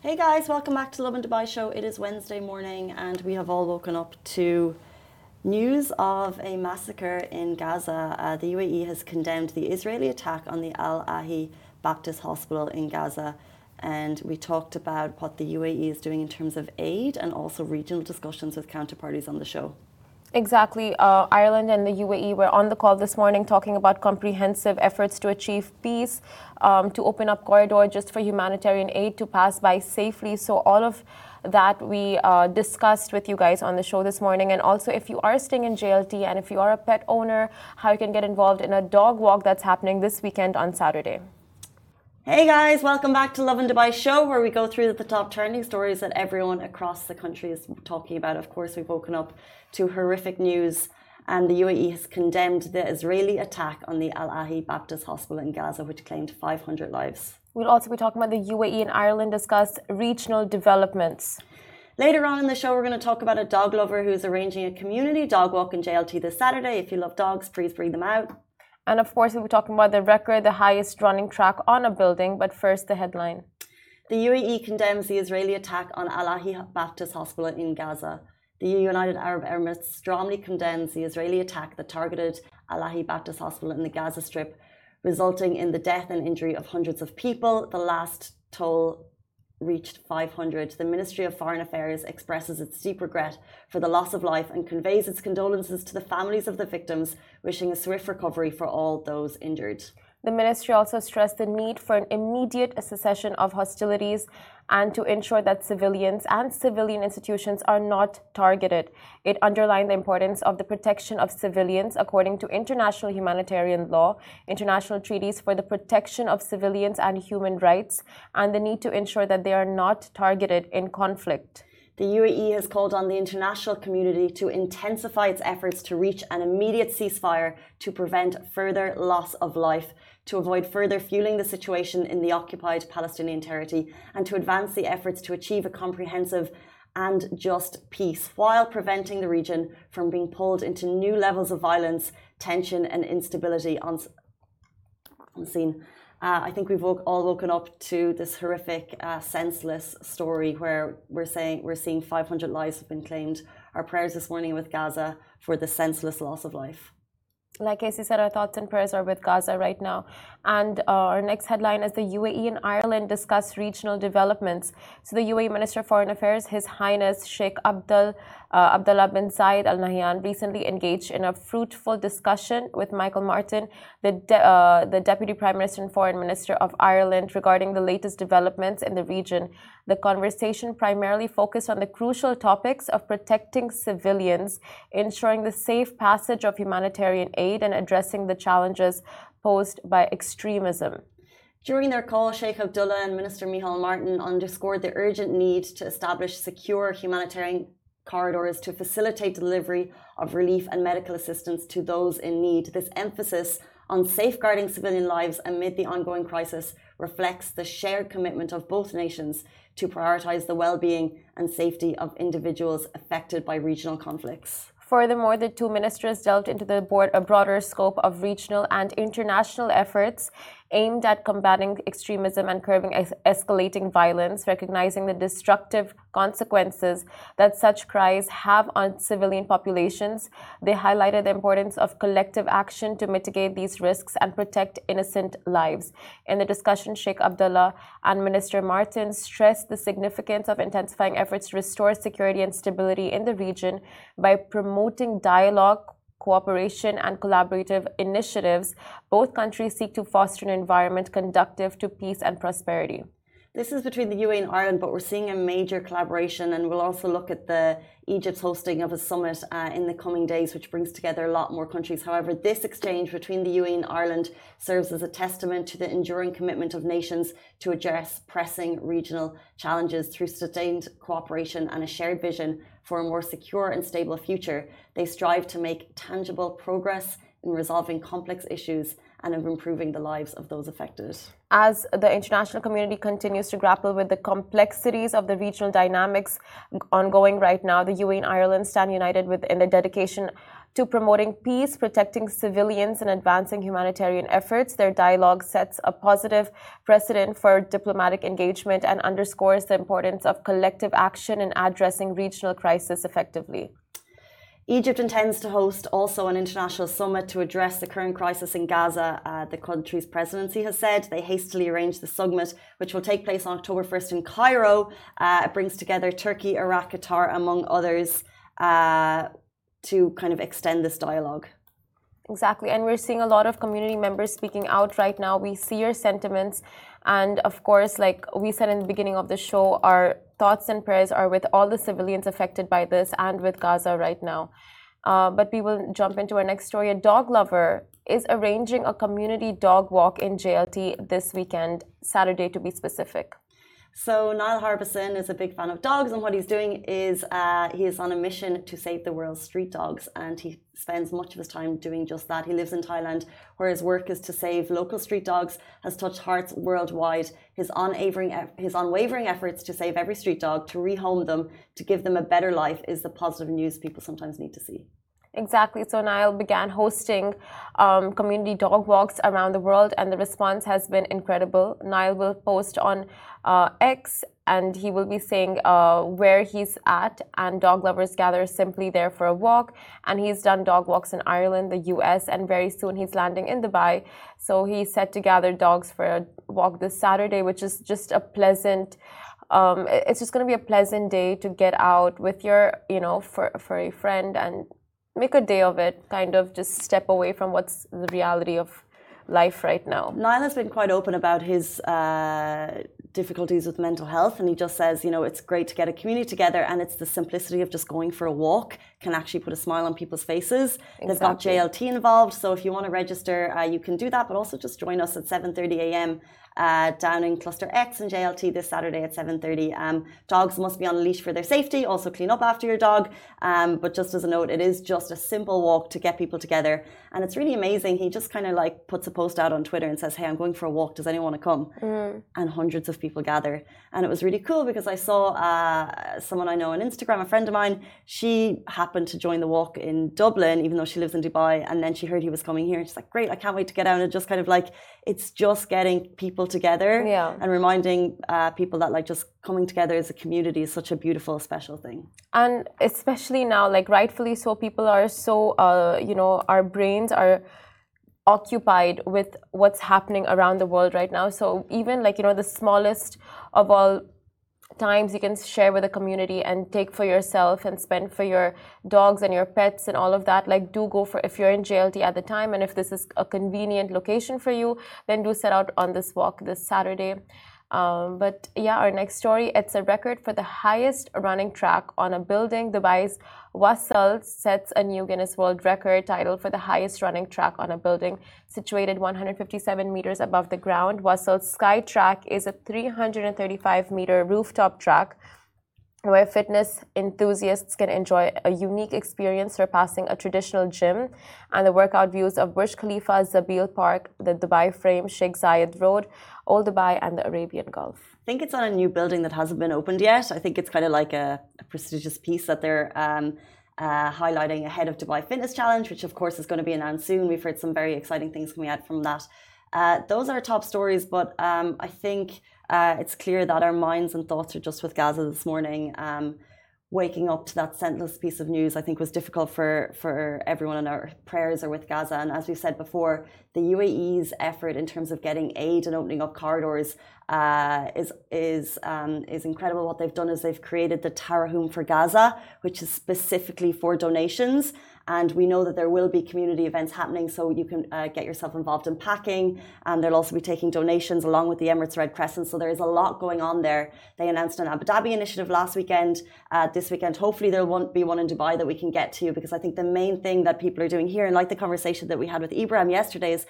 Hey guys, welcome back to Lovin Dubai show. It is Wednesday morning and we have all woken up to news of a massacre in Gaza. Uh, the UAE has condemned the Israeli attack on the Al Ahli Baptist Hospital in Gaza. And we talked about what the UAE is doing in terms of aid and also regional discussions with counterparties on the show. Exactly. Uh, Ireland and the UAE were on the call this morning talking about comprehensive efforts to achieve peace, um, to open up corridor just for humanitarian aid to pass by safely. So all of that we uh, discussed with you guys on the show this morning. And also, if you are staying in JLT and if you are a pet owner, how you can get involved in a dog walk that's happening this weekend on Saturday. Hey guys, welcome back to Lovin Dubai show where we go through the top trending stories that everyone across the country is talking about. Of course, we've woken up to horrific news and the UAE has condemned the Israeli attack on the Al Ahli Baptist Hospital in Gaza, which claimed 500 lives. We'll also be talking about the UAE and Ireland discuss regional developments. Later on in the show, we're going to talk about a dog lover who's arranging a community dog walk in JLT this Saturday. If you love dogs, please bring them out. And of course, we'll be talking about the record, the highest running track on a building. But first, the headline. The UAE condemns the Israeli attack on Al Ahli Baptist Hospital in Gaza. The United Arab Emirates strongly condemns the Israeli attack that targeted Al Ahli Baptist Hospital in the Gaza Strip, resulting in the death and injury of hundreds of people. The last toll reached 500. The Ministry of Foreign Affairs expresses its deep regret for the loss of life and conveys its condolences to the families of the victims, wishing a swift recovery for all those injured. The ministry also stressed the need for an immediate cessation of hostilities and to ensure that civilians and civilian institutions are not targeted. It underlined the importance of the protection of civilians according to international humanitarian law, international treaties for the protection of civilians and human rights, and the need to ensure that they are not targeted in conflict. The UAE has called on the international community to intensify its efforts to reach an immediate ceasefire to prevent further loss of life to avoid further fueling the situation in the occupied Palestinian territory and to advance the efforts to achieve a comprehensive and just peace while preventing the region from being pulled into new levels of violence, tension, and instability on, on scene. Uh, I think we've all woken up to this horrific, uh, senseless story where we're saying we're seeing 500 lives have been claimed. Our prayers this morning with Gaza for the senseless loss of life like Casey said, our thoughts and prayers are with Gaza right now. And uh, our next headline is the UAE and Ireland discuss regional developments. So, the UAE Minister of Foreign Affairs, His Highness Sheikh Abdul uh, Abdullah bin Zayed Al Nahyan, recently engaged in a fruitful discussion with Michael Martin, the, de uh, the Deputy Prime Minister and Foreign Minister of Ireland, regarding the latest developments in the region. The conversation primarily focused on the crucial topics of protecting civilians, ensuring the safe passage of humanitarian aid, and addressing the challenges posed by extremism. During their call, Sheikh Abdullah and Minister Micheál Martin underscored the urgent need to establish secure humanitarian corridors to facilitate delivery of relief and medical assistance to those in need. This emphasis on safeguarding civilian lives amid the ongoing crisis reflects the shared commitment of both nations to prioritise the well being and safety of individuals affected by regional conflicts. Furthermore, the two ministers delved into the board, a broader scope of regional and international efforts aimed at combating extremism and curbing es escalating violence, recognizing the destructive consequences that such cries have on civilian populations. They highlighted the importance of collective action to mitigate these risks and protect innocent lives. In the discussion, Sheikh Abdullah and Minister Martin stressed the significance of intensifying efforts to restore security and stability in the region by promoting dialogue cooperation and collaborative initiatives, both countries seek to foster an environment conducive to peace and prosperity. This is between the UAE and Ireland, but we're seeing a major collaboration, and we'll also look at the Egypt's hosting of a summit uh, in the coming days, which brings together a lot more countries. However, this exchange between the UAE and Ireland serves as a testament to the enduring commitment of nations to address pressing regional challenges through sustained cooperation and a shared vision for a more secure and stable future. They strive to make tangible progress in resolving complex issues and of improving the lives of those affected. As the international community continues to grapple with the complexities of the regional dynamics ongoing right now, the UAE and Ireland stand united within the dedication to promoting peace, protecting civilians, and advancing humanitarian efforts. Their dialogue sets a positive precedent for diplomatic engagement and underscores the importance of collective action in addressing regional crisis effectively. Egypt intends to host also an international summit to address the current crisis in Gaza. Uh, the country's presidency has said they hastily arranged the summit, which will take place on October 1st in Cairo. Uh, it brings together Turkey, Iraq, Qatar, among others. Uh, to kind of extend this dialogue. Exactly. And we're seeing a lot of community members speaking out right now. We see your sentiments. And of course, like we said in the beginning of the show, our thoughts and prayers are with all the civilians affected by this and with Gaza right now. Uh, but we will jump into our next story. A dog lover is arranging a community dog walk in JLT this weekend, Saturday to be specific. So Niall Harbison is a big fan of dogs, and what he's doing is uh, he is on a mission to save the world's street dogs, and he spends much of his time doing just that. He lives in Thailand, where his work is to save local street dogs, has touched hearts worldwide. His unwavering, his unwavering efforts to save every street dog, to rehome them, to give them a better life, is the positive news people sometimes need to see. Exactly. So Niall began hosting um, community dog walks around the world, and the response has been incredible. Niall will post on uh, X, and he will be saying uh, where he's at, and dog lovers gather simply there for a walk. And he's done dog walks in Ireland, the U.S., and very soon he's landing in Dubai. So he's set to gather dogs for a walk this Saturday, which is just a pleasant. Um, it's just going to be a pleasant day to get out with your, you know, for a friend and make a day of it, kind of just step away from what's the reality of life right now. Niall has been quite open about his uh, difficulties with mental health, and he just says, you know, it's great to get a community together, and it's the simplicity of just going for a walk can actually put a smile on people's faces. Exactly. They've got JLT involved, so if you want to register, uh, you can do that, but also just join us at 7:30 a.m uh, down in Cluster X and JLT this Saturday at 7.30. Um, dogs must be on a leash for their safety, also clean up after your dog. Um, but just as a note, it is just a simple walk to get people together. And it's really amazing. He just kind of like puts a post out on Twitter and says, hey, I'm going for a walk. Does anyone want to come? Mm. And hundreds of people gather. And it was really cool because I saw uh, someone I know on Instagram, a friend of mine, she happened to join the walk in Dublin, even though she lives in Dubai. And then she heard he was coming here. And she's like, great, I can't wait to get out and just kind of like, it's just getting people together yeah. and reminding uh, people that like just coming together as a community is such a beautiful, special thing. And especially now, like rightfully so, people are so, uh, you know, our brains are occupied with what's happening around the world right now. So even like, you know, the smallest of all times you can share with the community and take for yourself and spend for your dogs and your pets and all of that. Like do go for if you're in JLT at the time and if this is a convenient location for you then do set out on this walk this Saturday um, but yeah, our next story it's a record for the highest running track on a building. Dubai's Wasl sets a new Guinness World Record title for the highest running track on a building situated 157 meters above the ground. Wasl's Sky Track is a 335 meter rooftop track where fitness enthusiasts can enjoy a unique experience surpassing a traditional gym and the workout views of Burj Khalifa, Zabeel Park, the Dubai Frame, Sheikh Zayed Road, Old Dubai, and the Arabian Gulf. I think it's on a new building that hasn't been opened yet. I think it's kind of like a, a prestigious piece that they're um, uh, highlighting ahead of Dubai Fitness Challenge, which of course is going to be announced soon. We've heard some very exciting things coming out from that. Uh, those are top stories, but um, I think uh, it's clear that our minds and thoughts are just with Gaza this morning. Um, waking up to that senseless piece of news, I think, was difficult for, for everyone, and our prayers are with Gaza. And as we said before, the UAE's effort in terms of getting aid and opening up corridors uh, is is um, is incredible. What they've done is they've created the Tarahum for Gaza, which is specifically for donations. And we know that there will be community events happening, so you can uh, get yourself involved in packing. And they'll also be taking donations along with the Emirates Red Crescent. So there is a lot going on there. They announced an Abu Dhabi initiative last weekend. Uh, this weekend, hopefully, there won't be one in Dubai that we can get to because I think the main thing that people are doing here, and like the conversation that we had with Ibrahim yesterday, is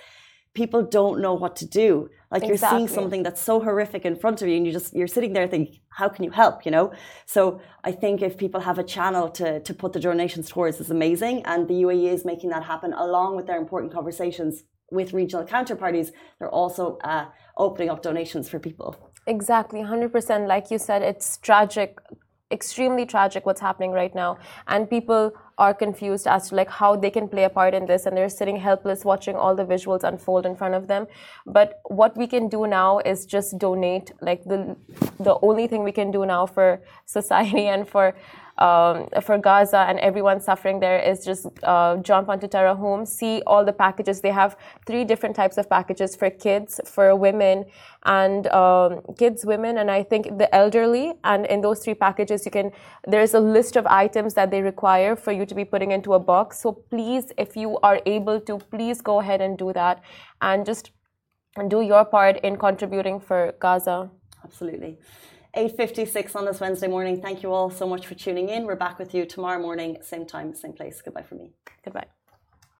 people don't know what to do. Like exactly. you're seeing something that's so horrific in front of you, and you just you're sitting there thinking, how can you help? You know. So I think if people have a channel to to put the donations towards, is amazing, and the UAE is making that happen along with their important conversations with regional counterparties, they're also uh, opening up donations for people. Exactly, 100%. Like you said, it's tragic, extremely tragic what's happening right now. And people are confused as to like how they can play a part in this and they're sitting helpless watching all the visuals unfold in front of them but what we can do now is just donate like the the only thing we can do now for society and for um, for Gaza and everyone suffering there is just uh, jump onto Tarahum, see all the packages. They have three different types of packages for kids, for women, and um, kids, women, and I think the elderly. And in those three packages, you can there's a list of items that they require for you to be putting into a box. So please, if you are able to, please go ahead and do that, and just do your part in contributing for Gaza. Absolutely. 8.56 on this Wednesday morning. Thank you all so much for tuning in. We're back with you tomorrow morning, same time, same place. Goodbye from me. Goodbye.